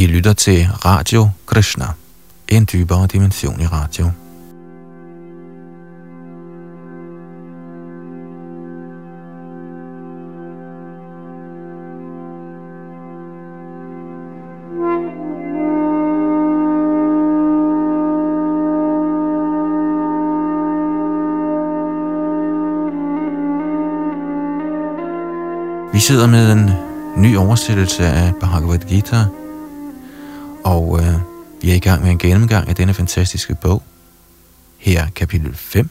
I lytter til Radio Krishna, en dybere dimension i radio. Vi sidder med en ny oversættelse af Bhagavad Gita, og øh, vi er i gang med en gennemgang af denne fantastiske bog. Her kapitel 5.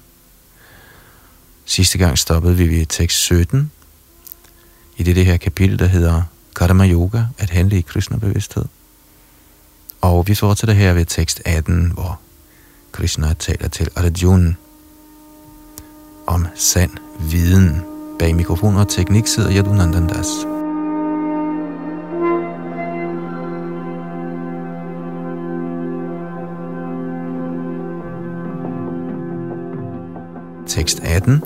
Sidste gang stoppede vi ved tekst 17 i det, det her kapitel, der hedder Karma Yoga, at handle i Krishna-bevidsthed. Og vi fortsætter her ved tekst 18, hvor Krishna taler til Arjuna om sand viden. Bag mikrofon og teknik sidder Yadunandandas. Tekst 18.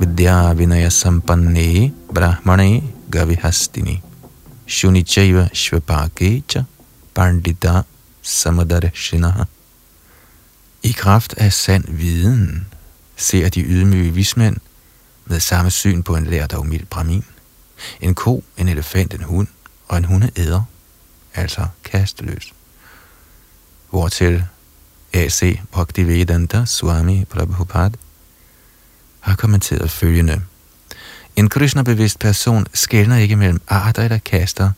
Vidya Vinaya Sampanne Brahmane Gavihastini Shunichaiva Shvapakecha Pandita Samadarshinaha I kraft af sand viden ser de ydmyge vismænd med samme syn på en lært og mild brahmin. En ko, en elefant, en hund og en hundeæder, altså kasteløs. Hvortil A.C. Bhaktivedanta Swami Prabhupada har kommenteret følgende. En Krishna-bevidst person skældner ikke mellem arter eller kaster.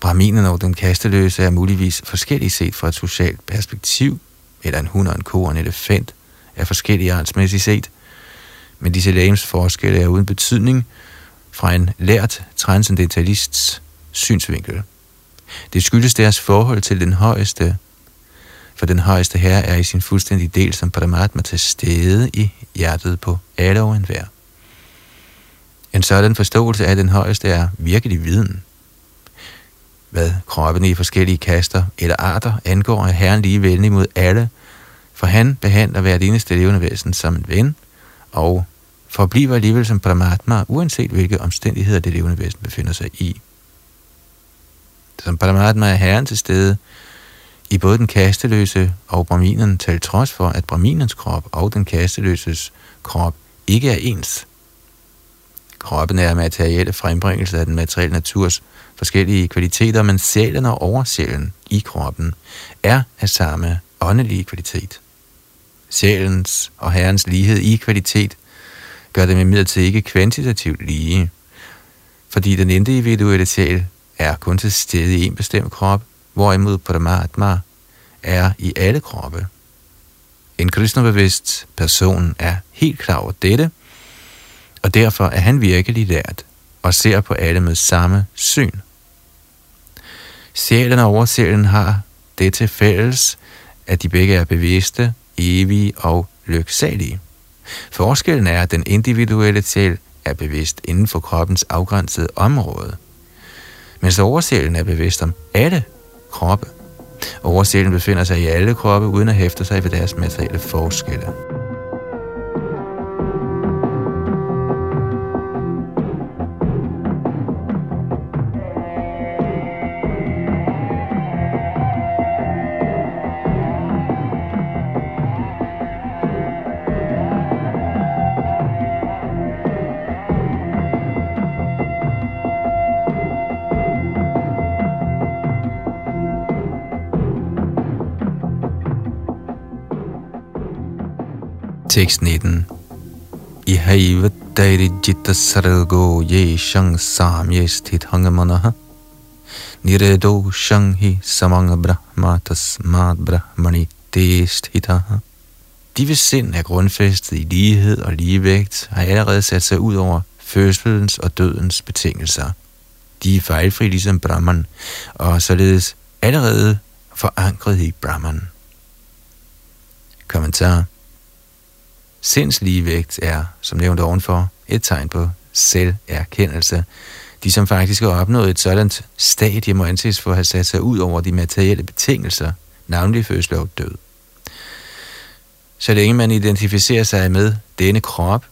Brahminen og den kasteløse er muligvis forskellige set fra et socialt perspektiv, eller en hund og en ko og en elefant er forskellige artsmæssigt set, men disse lægens forskelle er uden betydning fra en lært transcendentalists synsvinkel. Det skyldes deres forhold til den højeste, for den højeste herre er i sin fuldstændige del som Paramatma til stede i hjertet på alle og enhver. En sådan forståelse af den højeste er virkelig viden. Hvad kroppen i forskellige kaster eller arter angår, er Herren lige venlig mod alle, for han behandler hvert eneste levende væsen som en ven, og forbliver alligevel som Paramatma, uanset hvilke omstændigheder det levende væsen befinder sig i. Som Paramatma er herren til stede i både den kasteløse og braminen, til trods for, at braminens krop og den kasteløses krop ikke er ens. Kroppen er materielle frembringelse af den materielle naturs forskellige kvaliteter, men sjælen og oversjælen i kroppen er af samme åndelige kvalitet. Sjælens og herrens lighed i kvalitet gør dem imidlertid ikke kvantitativt lige, fordi den individuelle sjæl er kun til stede i en bestemt krop, hvorimod Paramatma er i alle kroppe. En kristnebevidst person er helt klar over dette, og derfor er han virkelig lært og ser på alle med samme syn. Sjælen og oversjælen har det til fælles, at de begge er bevidste, evige og lyksalige. Forskellen er, at den individuelle sjæl er bevidst inden for kroppens afgrænsede område, mens oversjælen er bevidst om alle kroppe. Oversjælen befinder sig i alle kroppe uden at hæfte sig ved deres materielle forskelle. Tekst 19. Ihaiva jitta sargo ye shang samye sthit hangamanaha niredo shang hi samanga brahma tasmad brahmani te sthitaha. De ved sind er grundfæstet i lighed og ligevægt, har allerede sat sig ud over fødselens og dødens betingelser. De er fejlfri ligesom Brahman, og således allerede forankret i Brahman. Kommentar Sindsligevægt er, som nævnt ovenfor, et tegn på selverkendelse. De, som faktisk har opnået et sådan stadie, må anses for at have sat sig ud over de materielle betingelser, navnlig fødsel og død. Så længe man identificerer sig med denne krop,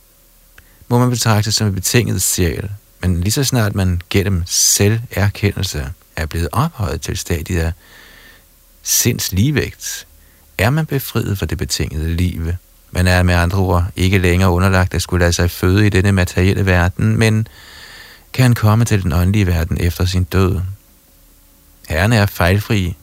må man betragte som et betinget sjæl. Men lige så snart man gennem selverkendelse er blevet ophøjet til stadiet af sinds ligevægt, er man befriet fra det betingede liv. Man er med andre ord ikke længere underlagt at skulle lade sig føde i denne materielle verden, men kan komme til den åndelige verden efter sin død. Herren er fejlfri,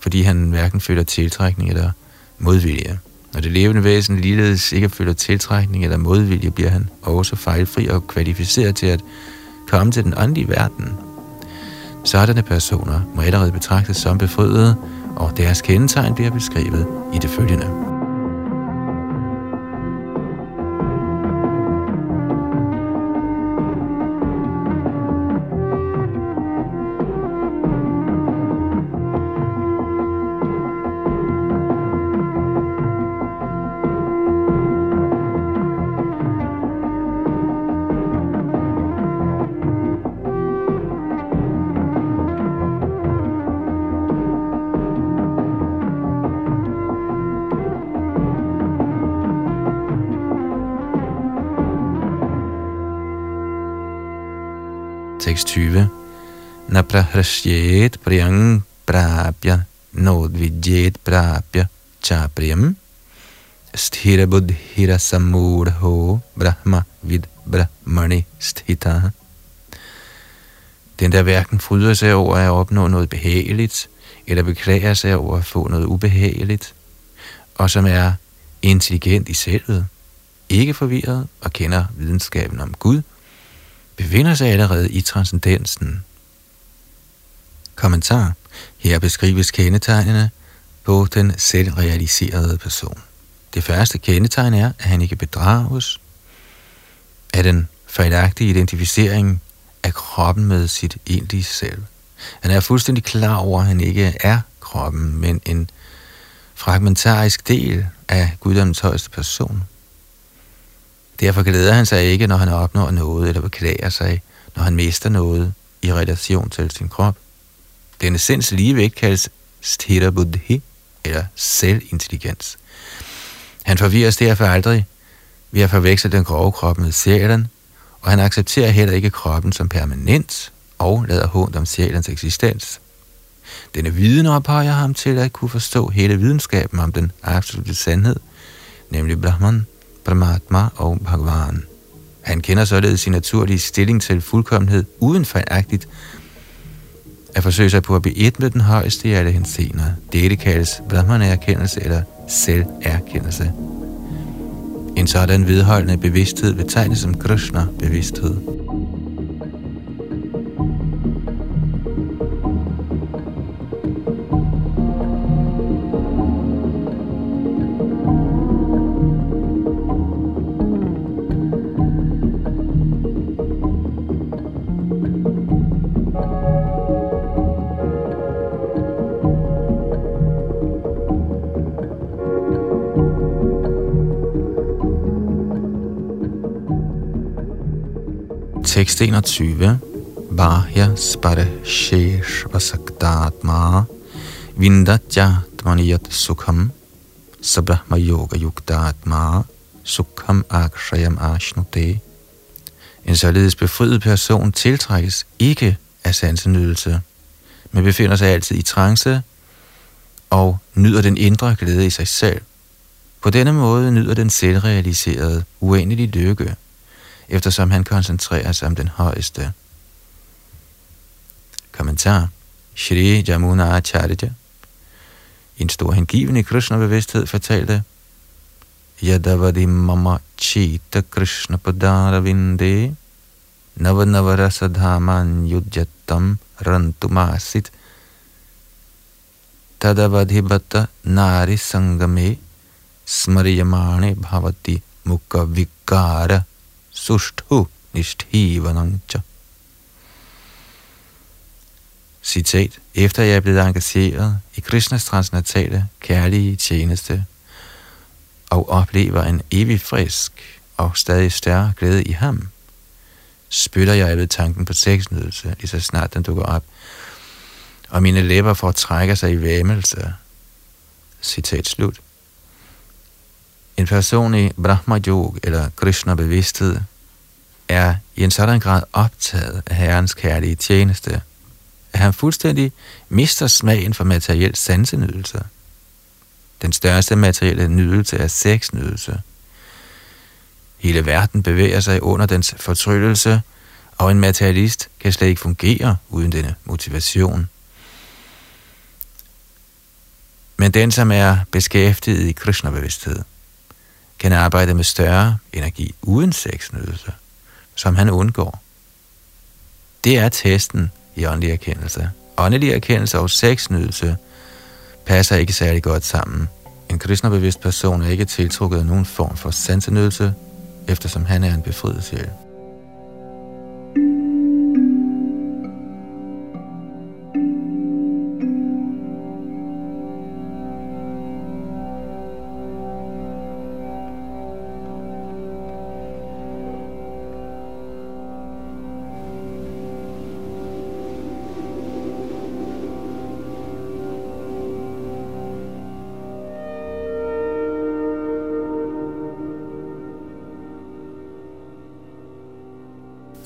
fordi han hverken føler tiltrækning eller modvilje. Når det levende væsen ligeledes ikke føler tiltrækning eller modvilje, bliver han også fejlfri og kvalificeret til at komme til den åndelige verden. Sådanne personer må allerede betragtes som befriede, og deres kendetegn bliver beskrevet i det følgende. Prahrashyet priyang prapya nodvidyet prapya chapriyam sthira buddhira samurho brahma vid brahmani sthita. Den, der hverken fryder sig over at opnå noget behageligt, eller beklager sig over at få noget ubehageligt, og som er intelligent i selvet, ikke forvirret og kender videnskaben om Gud – befinder sig allerede i transcendensen. Kommentar. Her beskrives kendetegnene på den selvrealiserede person. Det første kendetegn er, at han ikke bedrages, af den fejlagtige identificering af kroppen med sit egentlige selv. Han er fuldstændig klar over, at han ikke er kroppen, men en fragmentarisk del af guddommens højeste person. Derfor glæder han sig ikke, når han opnår noget, eller beklager sig, når han mister noget i relation til sin krop. Den sinds ligevægt kaldes sthira buddhi, eller selvintelligens. Han forvirres derfor aldrig ved at forveksle den grove krop med sjælen, og han accepterer heller ikke kroppen som permanent og lader hånd om sjælens eksistens. Denne viden ophøjer ham til at kunne forstå hele videnskaben om den absolute sandhed, nemlig Brahman, Paramatma og Bhagavan. Han kender således sin naturlige stilling til fuldkommenhed uden fejlagtigt at forsøge sig på at blive et med den højeste i alle hensener. Dette kaldes Brahman-erkendelse eller selverkendelse. En sådan vedholdende bevidsthed betegnes som Krishna-bevidsthed. 621 Bahya Sparashesh vindatya dvaniyat Sukham Sabrahma Yoga yukdatma Sukham Akshayam Ashnute. En således befriet person tiltrækkes ikke af sansenydelse, men befinder sig altid i trance og nyder den indre glæde i sig selv. På denne måde nyder den selvrealiserede uendelig lykke eftersom han koncentrerer sig om den højeste. Kommentar. Shri Jamuna Acharya, en stor hengivende Krishna-bevidsthed, fortalte, Yadavadi mama chita Krishna padara vinde, navanavarasadhaman yudjatam rantumasit, tadavadhibata nari sangame smariyamane bhavati mukha vikara sushtu nishtivanancha. Citat. Efter jeg er blevet engageret i Krishnas transnatale kærlige tjeneste og oplever en evig frisk og stadig større glæde i ham, spytter jeg ved tanken på sexnydelse, lige så snart den dukker op, og mine læber får trækker sig i væmmelse. Citat slut. En person i Brahma Yog eller Krishna bevidsthed er i en sådan grad optaget af Herrens kærlige tjeneste, at at han fuldstændig mister smagen for materiel sansenydelse. Den største materielle nydelse er sexnydelse. Hele verden bevæger sig under dens fortryllelse, og en materialist kan slet ikke fungere uden denne motivation. Men den, som er beskæftiget i Krishna-bevidsthed, kan arbejde med større energi uden sexnydelse, som han undgår. Det er testen i åndelig erkendelse. Åndelig erkendelse og sexnydelse passer ikke særlig godt sammen. En kristnerbevidst person er ikke tiltrukket af nogen form for sansenydelse, eftersom han er en befriet sjæl.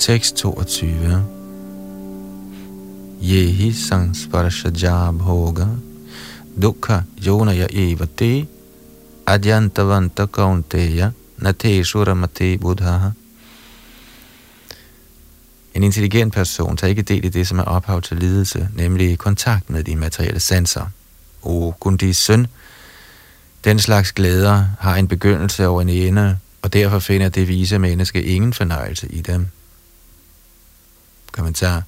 6.22 Yehi sangsparshaja bhoga dukha yonaya evate adyantavanta kaunteya nate suramate buddha En intelligent person tager ikke del i det, som er ophav til lidelse, nemlig kontakt med de materielle sanser. O Gundis søn, den slags glæder har en begyndelse over en ende, og derfor finder det vise menneske ingen fornøjelse i dem. Kommentar.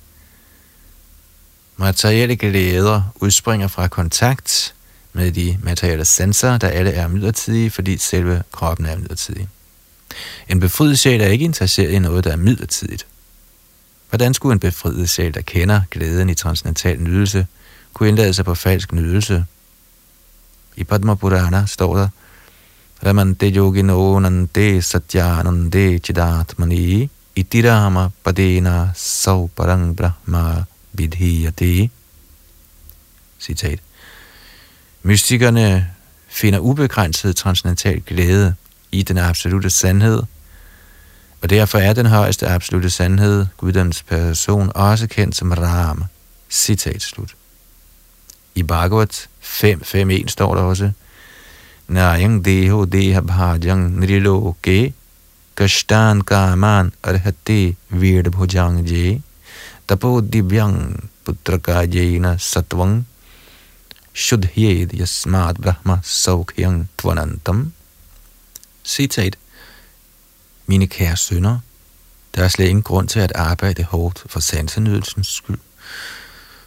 Materielle glæder udspringer fra kontakt med de materielle sanser, der alle er midlertidige, fordi selve kroppen er midlertidig. En befriet sjæl er ikke interesseret i noget, der er midlertidigt. Hvordan skulle en befriet sjæl, der kender glæden i transcendental nydelse, kunne indlade sig på falsk nydelse? I Padma Purana står der, Ramante yogino nande satyanande chidatmani itirama padena sau parang brahma vidhiyate. Citat. Mystikerne finder ubegrænset transcendental glæde i den absolute sandhed, og derfor er den højeste absolute sandhed, Guddoms person, også kendt som Ram. Citat slut. I Bhagavat 5.5.1 står der også, Nayang deho deha bhajang nriloke kashtan kaman arhati vird bhujang je tapo divyang putraka jena satvang shudhyed yasmad brahma saukhyang tvanantam. Citat. Mine kære sønner, der er slet ingen grund til at arbejde hårdt for sansenydelsens skyld.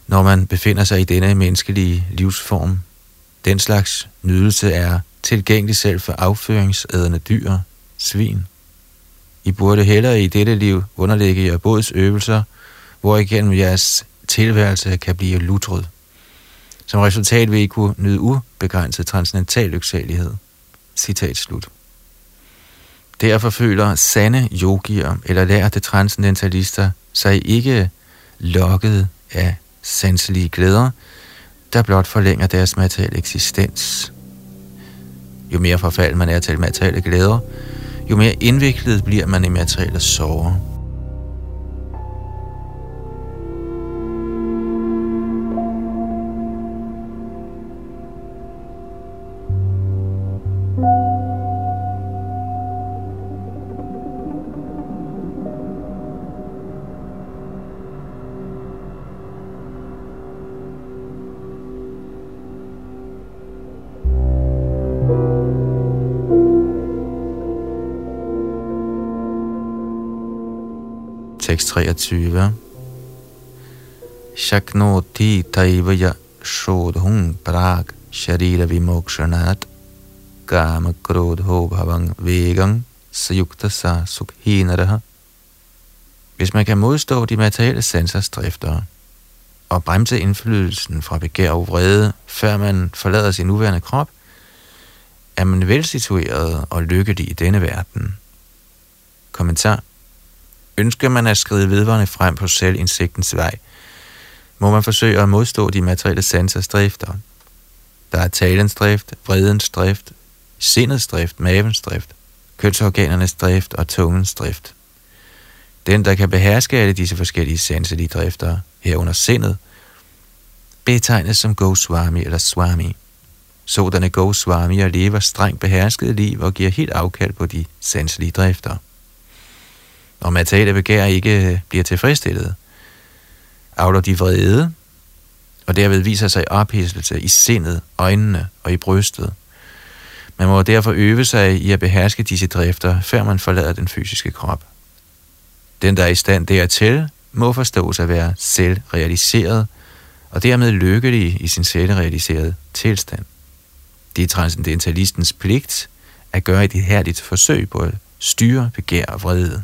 Når man befinder sig i denne menneskelige livsform, den slags nydelse er tilgængelig selv for afføringsædende dyr, svin i burde hellere i dette liv underlægge jer båds øvelser, hvor igennem jeres tilværelse kan blive lutret. Som resultat vil I kunne nyde ubegrænset transcendental lyksalighed. Citat slut. Derfor føler sande yogier eller lærte transcendentalister sig ikke lokket af sanselige glæder, der blot forlænger deres materielle eksistens. Jo mere forfald man er til materielle glæder, jo mere indviklet bliver man i materialets sorger. Tekst 23. Shaknoti taivaya shodhung prag sharira vimokshanat kama krodho bhavang vegang sayukta sa sukhinaraha. Hvis man kan modstå de materielle sansers drifter og bremse indflydelsen fra begær og vrede, før man forlader sin nuværende krop, er man velsitueret og lykkelig i denne verden. Kommentar Ønsker man at skride vedvarende frem på selvindsigtens vej, må man forsøge at modstå de materielle sansers drifter. Der er talens drift, vredens drift, sindets drift, mavens drift, kønsorganernes drift og tungens drift. Den, der kan beherske alle disse forskellige sanselige drifter, herunder sindet, betegnes som Goswami eller Swami. Sådanne Goswamier lever strengt beherskede liv og giver helt afkald på de sanselige drifter og materielle begær ikke øh, bliver tilfredsstillet, avler de vrede, og derved viser sig ophidselse i sindet, øjnene og i brystet. Man må derfor øve sig i at beherske disse drifter, før man forlader den fysiske krop. Den, der er i stand dertil, må forstås at være selvrealiseret, og dermed lykkelig i sin selvrealiserede tilstand. Det er transcendentalistens pligt at gøre et herligt forsøg på at styre begær og vrede.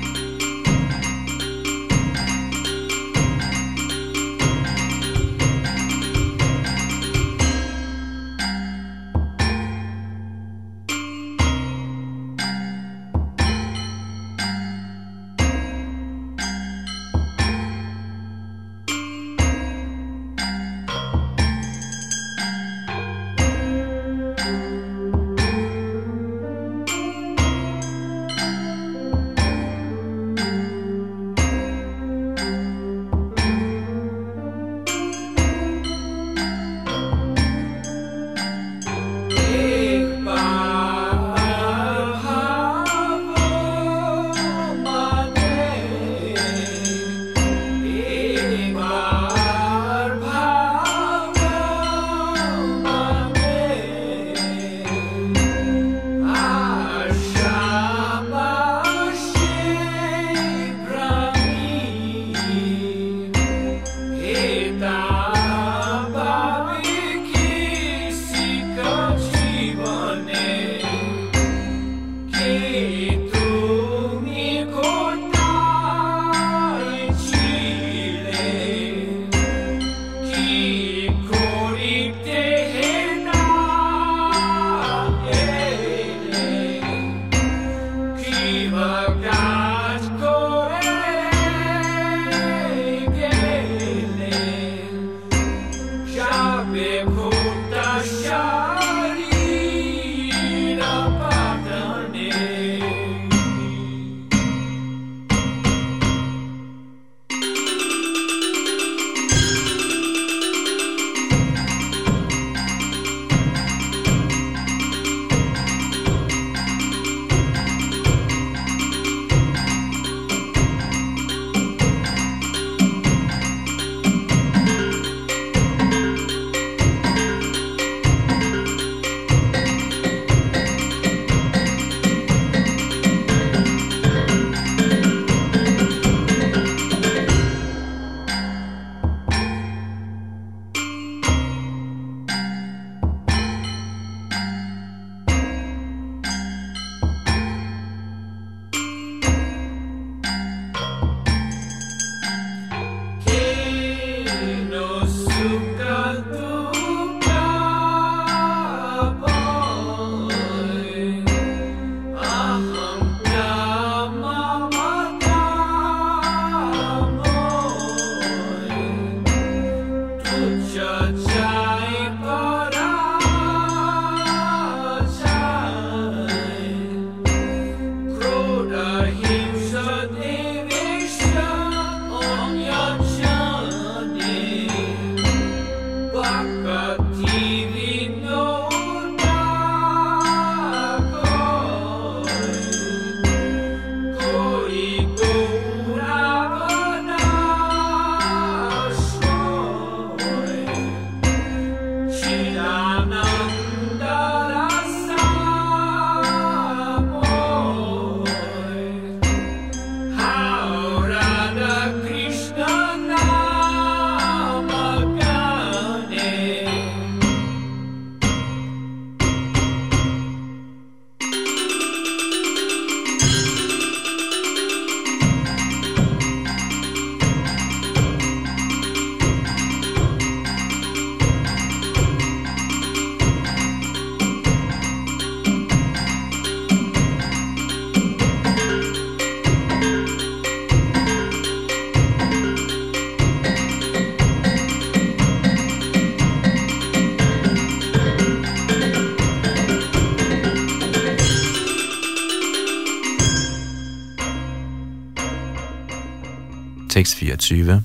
Tekst 24.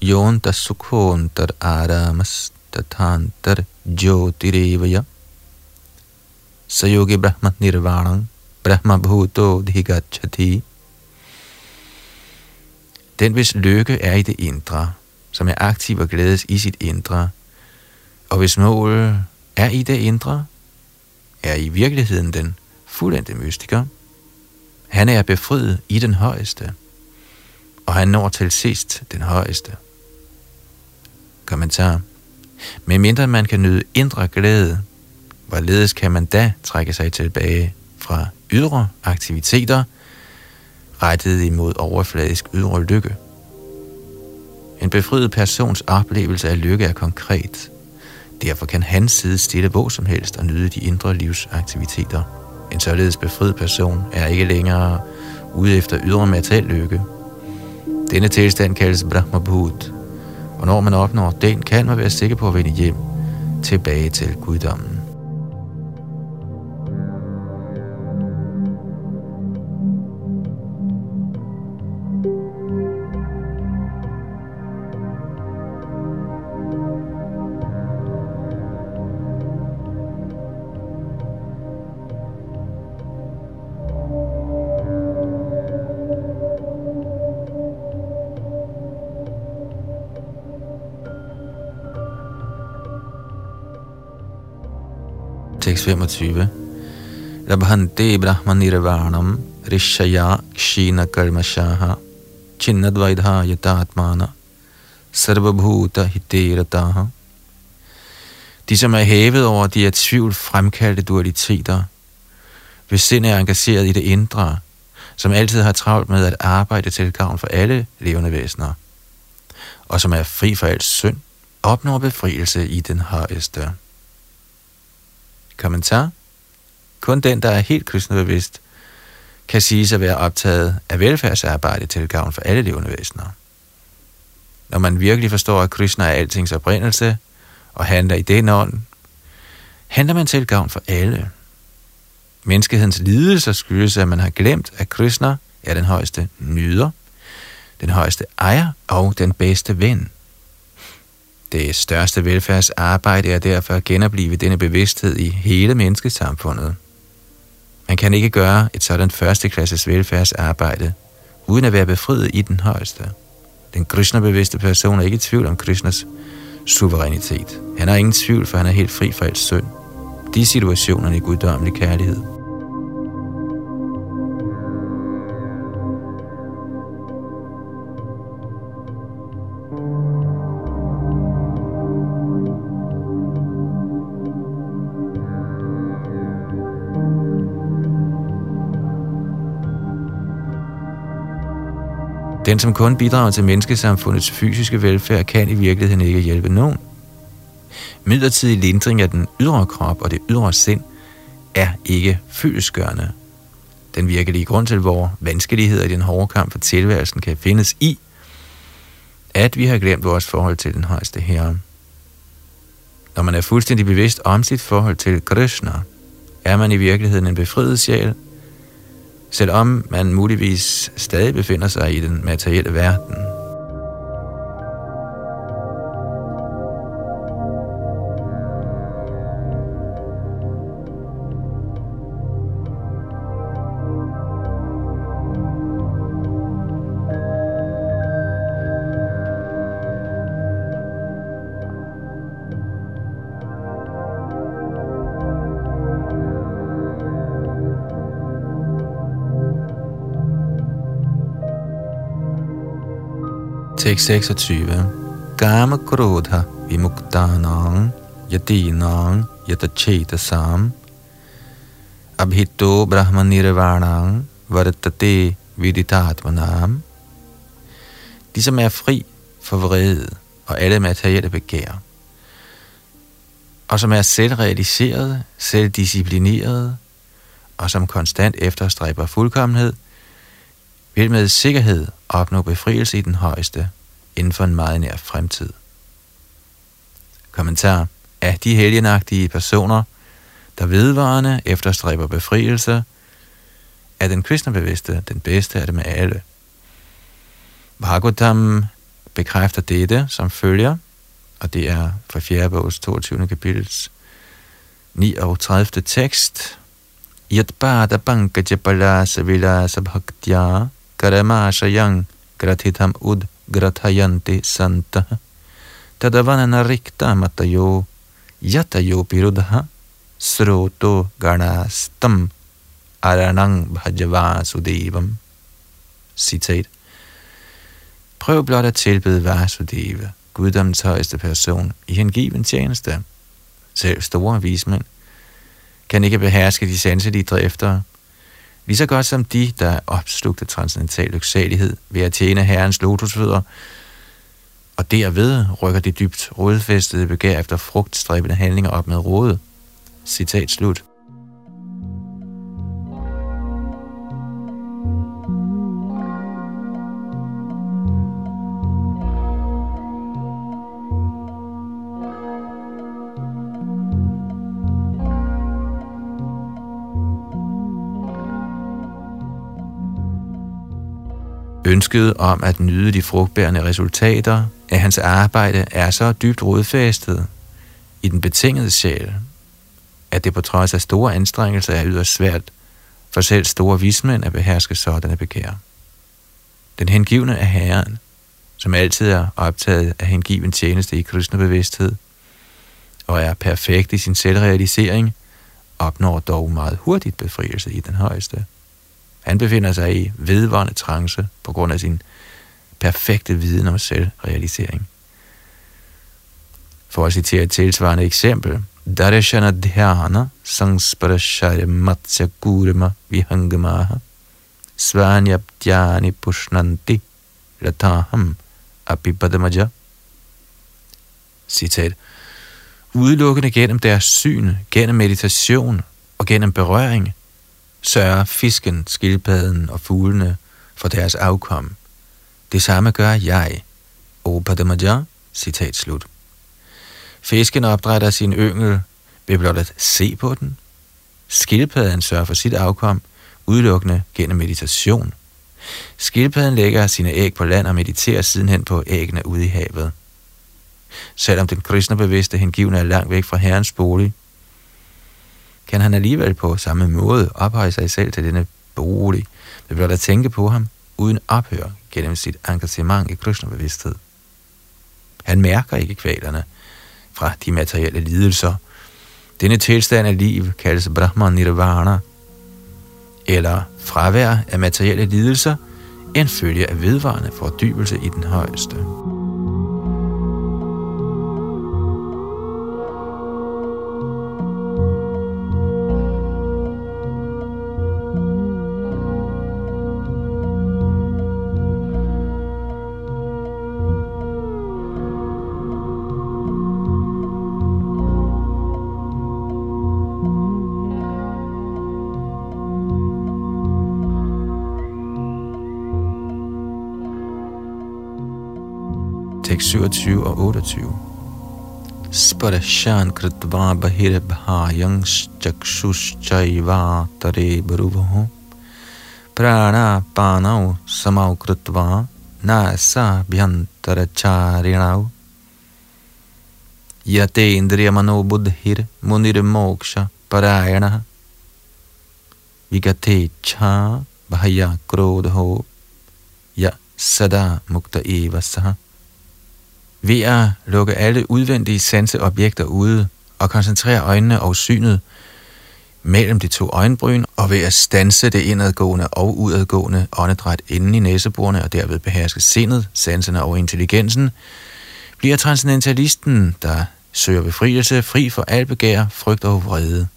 yonta sukhontar aramas tathantar jyotirevaya sayogi brahma nirvanam brahma bhuto dhigachati. Den, hvis lykke er i det indre, som er aktiv og glædes i sit indre, og hvis mål er i det indre, er i virkeligheden den fuldendte mystiker. Han er befriet i den højeste, og han når til sidst den højeste. Kommentar. Med mindre man kan nyde indre glæde, hvorledes kan man da trække sig tilbage fra ydre aktiviteter, rettet imod overfladisk ydre lykke? En befriet persons oplevelse af lykke er konkret. Derfor kan han sidde stille hvor som helst og nyde de indre livsaktiviteter. En således befriet person er ikke længere ude efter ydre materiel lykke. Denne tilstand kaldes Brahmabhut, og når man opnår den, kan man være sikker på at vende hjem tilbage til guddommen. Tekst 25. Labhante brahmanirvanam rishaya kshina karmashaha chinnadvaidha yatatmana sarvabhuta hiterataha. De, som er hævet over de af tvivl fremkaldte dualiteter, hvis sind er engageret i det indre, som altid har travlt med at arbejde til gavn for alle levende væsener, og som er fri for alt synd, opnår befrielse i den højeste. Kommentar. Kun den, der er helt kristnebevidst, kan siges at være optaget af velfærdsarbejde til gavn for alle levende væsener. Når man virkelig forstår, at Krishna er altings oprindelse og handler i den ånd, handler man til gavn for alle. Menneskehedens lidelser skyldes, at man har glemt, at Krishna er den højeste nyder, den højeste ejer og den bedste ven. Det største velfærdsarbejde er derfor at genopleve denne bevidsthed i hele menneskesamfundet. Man kan ikke gøre et sådan førsteklasses velfærdsarbejde, uden at være befriet i den højeste. Den Krishna-bevidste person er ikke i tvivl om Krishnas suverænitet. Han har ingen tvivl, for han er helt fri fra alt synd. De situationerne i guddommelig kærlighed. Den, som kun bidrager til menneskesamfundets fysiske velfærd, kan i virkeligheden ikke hjælpe nogen. Midlertidig lindring af den ydre krop og det ydre sind er ikke fyldesgørende. Den virkelige grund til, hvor vanskeligheder i den hårde kamp for tilværelsen kan findes i, at vi har glemt vores forhold til den højeste herre. Når man er fuldstændig bevidst om sit forhold til Krishna, er man i virkeligheden en befriet sjæl, selvom man muligvis stadig befinder sig i den materielle verden. Tekst 26. Gama krodha vimuktanang yadinang yatachetasam abhito brahmanirvanang vartate viditatvanam. De, som er fri for vrede og alle materielle begær, og som er selvrealiseret, selvdisciplineret, og som konstant efterstræber fuldkommenhed, vil med sikkerhed opnå befrielse i den højeste inden for en meget nær fremtid. Kommentar. Af de helgenagtige personer, der vedvarende efterstræber befrielse, er den kristne bevidste den bedste af dem alle. Bhagavatam bekræfter dette som følger, og det er fra 4. bogs 22. kapitels 39. tekst. Yat bada banka jabala savila sabhaktya karama shayang gratitam ud grathayanti santa tadavanana rikta matayo yatayo pirudha sroto ganastam aranang bhajavasudevam. Citat. Prøv blot at tilbede Vasudeva, guddommens højeste person, i hengiven tjeneste. Selv store vismænd kan ikke beherske de sanselige drifter, lige så godt som de, der er opslugt af transcendental lyksalighed ved at tjene herrens lotusfødder, og derved rykker de dybt rodfæstede begær efter frugtstræbende handlinger op med rådet. Citat slut. Ønsket om at nyde de frugtbærende resultater af hans arbejde er så dybt rodfæstet i den betingede sjæl, at det på trods af store anstrengelser er yderst svært for selv store vismænd at beherske sådanne begær. Den hengivne af Herren, som altid er optaget af hengiven tjeneste i kristne bevidsthed, og er perfekt i sin selvrealisering, opnår dog meget hurtigt befrielse i den højeste. Han befinder sig i vedvarende trance på grund af sin perfekte viden om selvrealisering. For at citere et tilsvarende eksempel, Darshana Dhyana Sangsparashaya Matsya Gurma Vihangamaha Svanyabdhyani Pushnanti Lataham Apipadamaja Citat Udelukkende gennem deres syn, gennem meditation og gennem berøring sørger fisken, skildpadden og fuglene for deres afkom. Det samme gør jeg. Opadamaja, citat slut. Fisken opdrætter sin yngel ved blot at se på den. Skildpadden sørger for sit afkom udelukkende gennem meditation. Skildpadden lægger sine æg på land og mediterer sidenhen på æggene ude i havet. Selvom den kristne bevidste hengivne er langt væk fra herrens bolig, kan han alligevel på samme måde ophøje sig selv til denne bolig, ved blot at tænke på ham, uden ophør gennem sit engagement i Krishna bevidsthed. Han mærker ikke kvalerne fra de materielle lidelser. Denne tilstand af liv kaldes Brahman Nirvana, eller fravær af materielle lidelser, en følge af vedvarende fordybelse i den højeste. 27 og 28. Sparashan kritva bahir bhayang chakshushchaiva tare baruvaho prana panau samau kritva nasa bhyantara charinav yate indriya mano buddhir munir moksha parayana vigate cha bhaya krodho ya sada mukta eva saha ved at lukke alle udvendige sanseobjekter ude og koncentrere øjnene og synet mellem de to øjenbryn, og ved at stanse det indadgående og udadgående åndedræt inden i næseborene og derved beherske sindet, sanserne og intelligensen, bliver transcendentalisten, der søger befrielse, fri for al begær, frygt og vrede.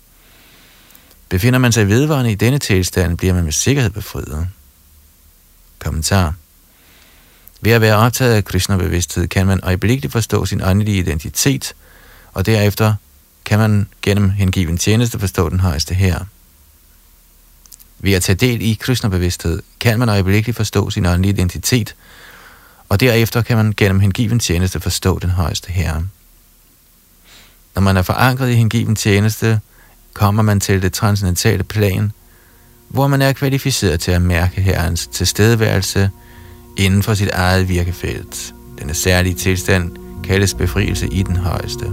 Befinder man sig vedvarende i denne tilstand, bliver man med sikkerhed befriet. Kommentar ved at være optaget af Krishna-bevidsthed kan man øjeblikkeligt forstå sin åndelige identitet, og derefter kan man gennem hengiven tjeneste forstå den højeste her. Ved at tage del i Krishna-bevidsthed kan man øjeblikkeligt forstå sin åndelige identitet, og derefter kan man gennem hengiven tjeneste forstå den højeste herre. Når man er forankret i hengiven tjeneste, kommer man til det transcendentale plan, hvor man er kvalificeret til at mærke herrens tilstedeværelse – inden for sit eget virkefelt. Denne særlige tilstand kaldes befrielse i den højeste.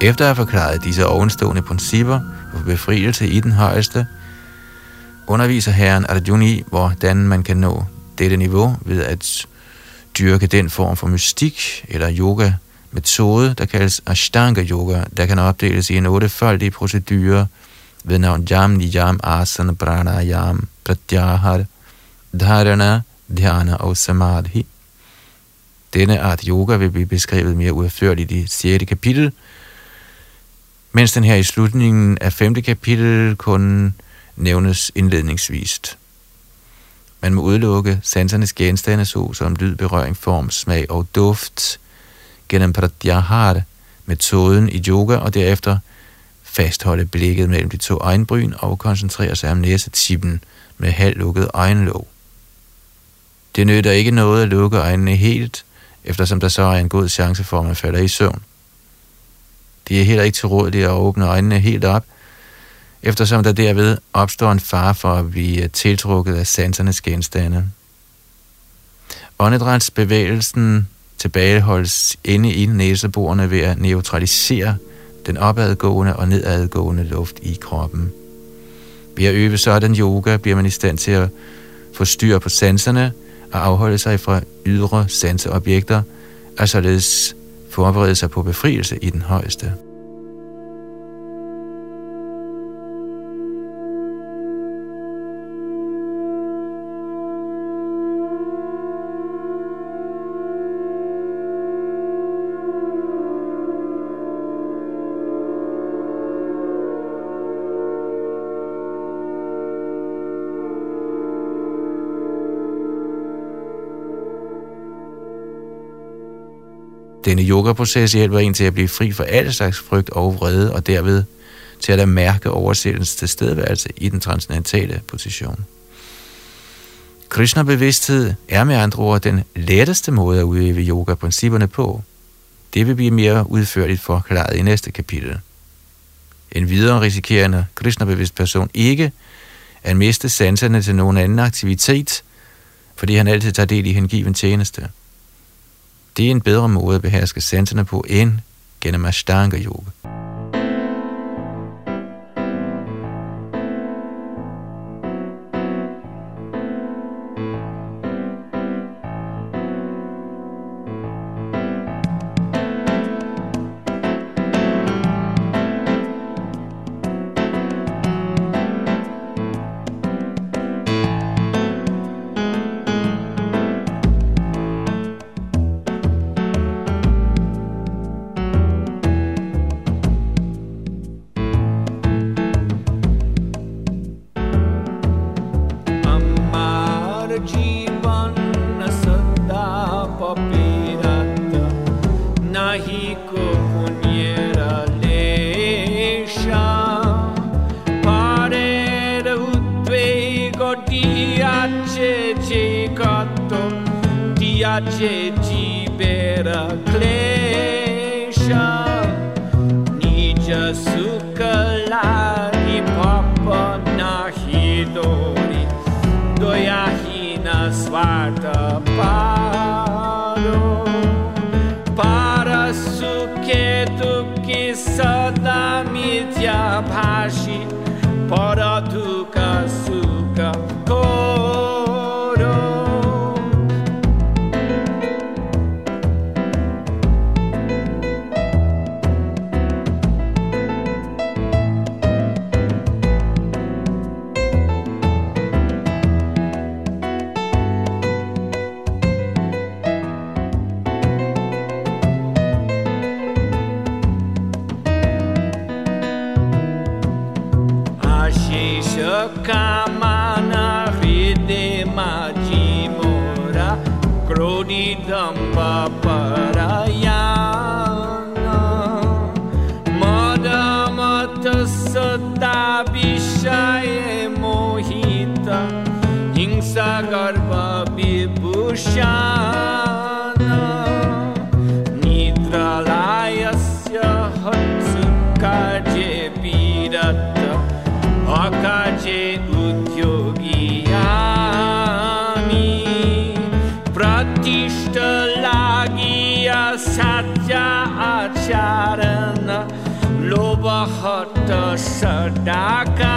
Efter at have forklaret disse ovenstående principper befrielse i den højeste, underviser herren Arjuna i, hvordan man kan nå dette niveau ved at dyrke den form for mystik eller yoga metode, der kaldes Ashtanga Yoga, der kan opdeles i en ottefoldig procedure ved navn Jam, Niyam, Asana, Pranayam, Pratyahar, Dharana, Dhyana og Samadhi. Denne art yoga vil blive beskrevet mere udførligt i 6. kapitel, mens den her i slutningen af 5. kapitel kun nævnes indledningsvist. Man må udelukke sansernes genstande, så som lyd, berøring, form, smag og duft, gennem pratyahara, metoden i yoga, og derefter fastholde blikket mellem de to øjenbryn og koncentrere sig om næsetippen med halvlukket øjenlåg. Det nytter ikke noget at lukke øjnene helt, eftersom der så er en god chance for, at man falder i søvn. Det er heller ikke tilrådeligt at åbne øjnene helt op, eftersom der derved opstår en fare for at blive tiltrukket af sansernes genstande. Åndedrætsbevægelsen tilbageholdes inde i næseborene ved at neutralisere den opadgående og nedadgående luft i kroppen. Ved at øve sådan yoga bliver man i stand til at få styr på sanserne og afholde sig fra ydre sanseobjekter, og således forberede sig på befrielse i den højeste. Denne yogaproces hjælper en til at blive fri for alle slags frygt og vrede, og derved til at mærke oversættelsens tilstedeværelse i den transcendentale position. Krishna-bevidsthed er med andre ord den letteste måde at udøve yoga-principperne på. Det vil blive mere udførligt forklaret i næste kapitel. En videre risikerende Krishna-bevidst person ikke at miste sanserne til nogen anden aktivitet, fordi han altid tager del i hengiven tjeneste. Det er en bedre måde at beherske sanserne på end gennem Ashtanga sadaka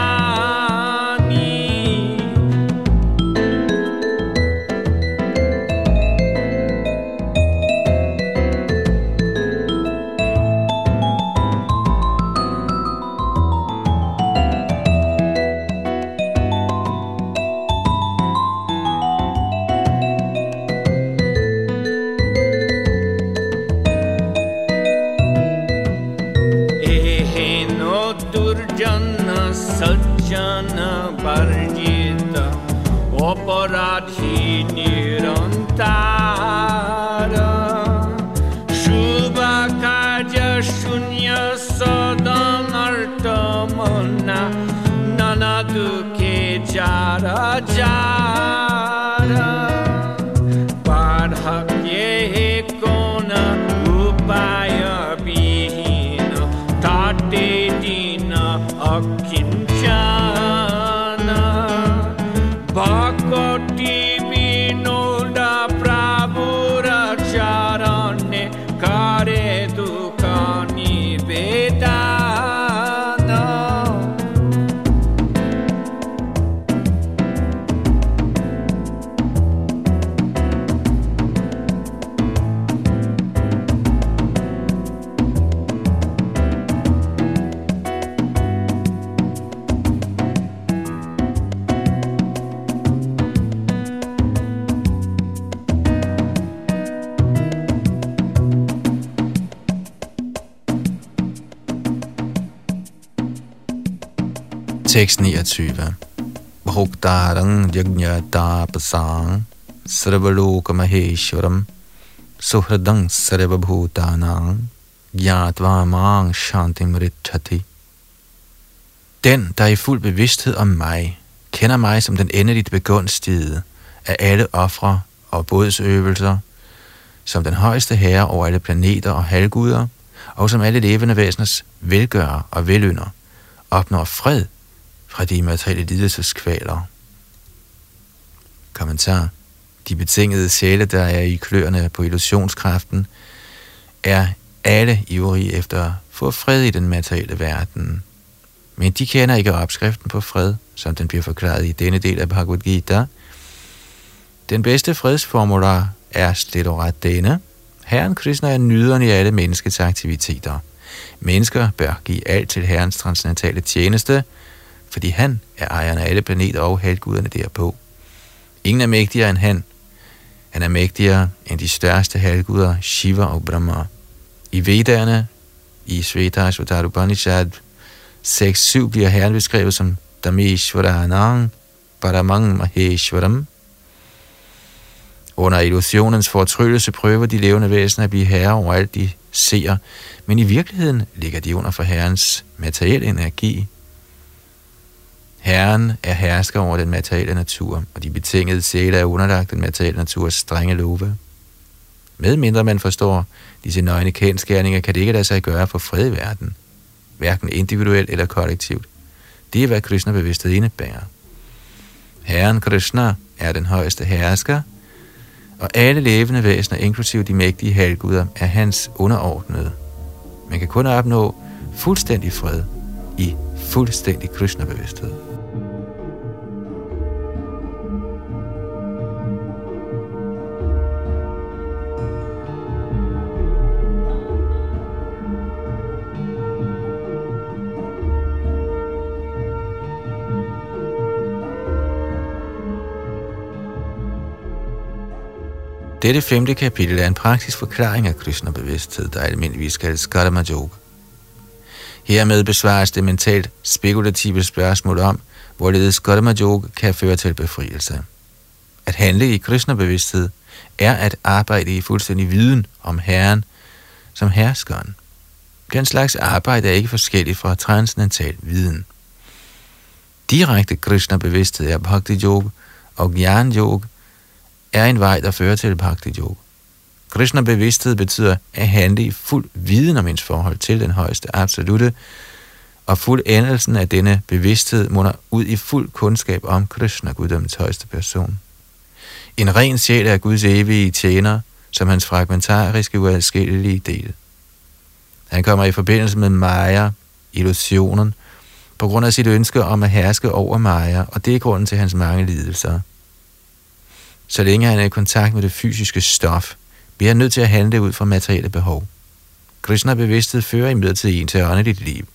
6.29 Bhoktarang Jagnata Pasang Sarvaloka Maheshwaram Suhradang Sarvabhutanang Gyatva Mang Shantim Ritchati Den, der er i fuld bevidsthed om mig, kender mig som den endeligt begunstigede af alle ofre og bådsøvelser, som den højeste herre over alle planeter og halvguder, og som alle levende væseners velgører og velynder, opnår fred fra de materielle lidelseskvaler. Kommentar. De betingede sjæle, der er i kløerne på illusionskraften, er alle ivrige efter at få fred i den materielle verden. Men de kender ikke opskriften på fred, som den bliver forklaret i denne del af Bhagavad Gita. Den bedste fredsformular er slet og ret denne. Herren Krishna er nyderen i alle menneskets aktiviteter. Mennesker bør give alt til Herrens transcendentale tjeneste, fordi han er ejeren af alle planeter og halvguderne derpå. Ingen er mægtigere end han. Han er mægtigere end de største halvguder, Shiva og Brahma. I Vedderne, i Svetasvatara Upanishad 6-7 bliver herren beskrevet som Dameshwaranang Paramang Maheshwaram. Under illusionens fortryllelse prøver de levende væsener at blive herre over alt de ser, men i virkeligheden ligger de under for herrens materielle energi. Herren er hersker over den materielle natur, og de betingede sjæle er underlagt den materielle naturs strenge love. Medmindre man forstår disse nøgne kendskærninger, kan det ikke lade sig gøre for fred i verden, hverken individuelt eller kollektivt. Det er, hvad Krishna bevidsthed indebærer. Herren Krishna er den højeste hersker, og alle levende væsener, inklusive de mægtige halvguder, er hans underordnede. Man kan kun opnå fuldstændig fred i fuldstændig Krishna-bevidsthed. Dette femte kapitel er en praktisk forklaring af Krishna-bevidsthed, der almindeligvis kaldes Karma Yoga. Hermed besvares det mentalt spekulative spørgsmål om, hvorledes Karma Yoga kan føre til befrielse. At handle i Krishna-bevidsthed er at arbejde i fuldstændig viden om Herren som herskeren. Den slags arbejde er ikke forskelligt fra transcendental viden. Direkte Krishna-bevidsthed er Bhakti Yoga og Gyan Yoga, er en vej, der fører til Bhakti Yoga. Krishna bevidsthed betyder at handle i fuld viden om ens forhold til den højeste absolute, og fuld endelsen af denne bevidsthed munder ud i fuld kundskab om Krishna, guddommens højeste person. En ren sjæl er Guds evige tjener, som hans fragmentariske uadskillelige del. Han kommer i forbindelse med Maya, illusionen, på grund af sit ønske om at herske over Maya, og det er grunden til hans mange lidelser. Så længe han er i kontakt med det fysiske stof, bliver han nødt til at handle ud fra materielle behov. Krishna bevidsthed fører imidlertid en til åndeligt liv,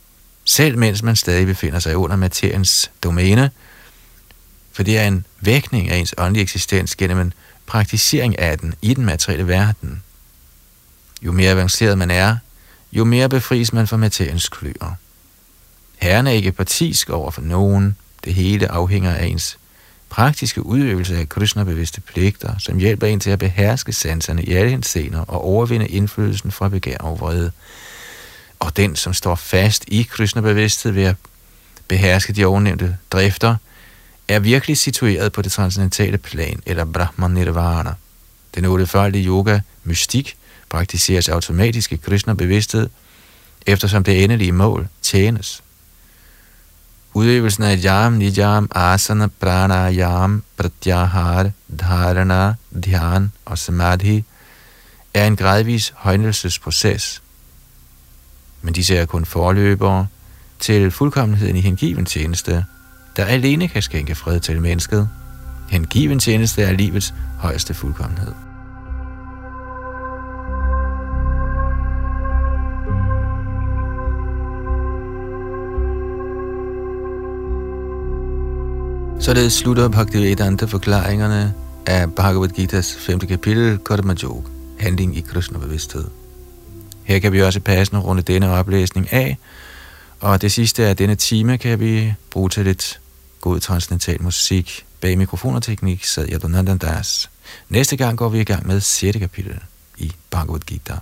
selv mens man stadig befinder sig under materiens domæne, for det er en vækning af ens åndelige eksistens gennem en praktisering af den i den materielle verden. Jo mere avanceret man er, jo mere befries man fra materiens kløer. Herren er ikke partisk over for nogen. Det hele afhænger af ens praktiske udøvelse af Krishna-bevidste pligter, som hjælper en til at beherske sanserne i alle scener og overvinde indflydelsen fra begær og vrede. Og den, som står fast i Krishna-bevidsthed ved at beherske de ovennævnte drifter, er virkelig situeret på det transcendentale plan, eller Brahman Nirvana. Den otteføldige yoga, mystik, praktiseres automatisk i Krishna-bevidsthed, eftersom det endelige mål tjenes. Udøvelsen af jam, nijam, asana, pranayam, pratyahar, dharana, dhyan og samadhi er en gradvis højnelsesproces. Men disse er kun forløbere til fuldkommenheden i hengiven tjeneste, der alene kan skænke fred til mennesket. Hengiven tjeneste er livets højeste fuldkommenhed. Således slutter Bhaktivedanta forklaringerne af Bhagavad Gita's 5. kapitel, Karma Yoga, handling i Krishna bevidsthed. Her kan vi også passende runde denne oplæsning af, og det sidste af denne time kan vi bruge til lidt god transcendental musik. Bag mikrofon og teknik sad Yadunandan Das. Næste gang går vi i gang med 6. kapitel i Bhagavad Gita.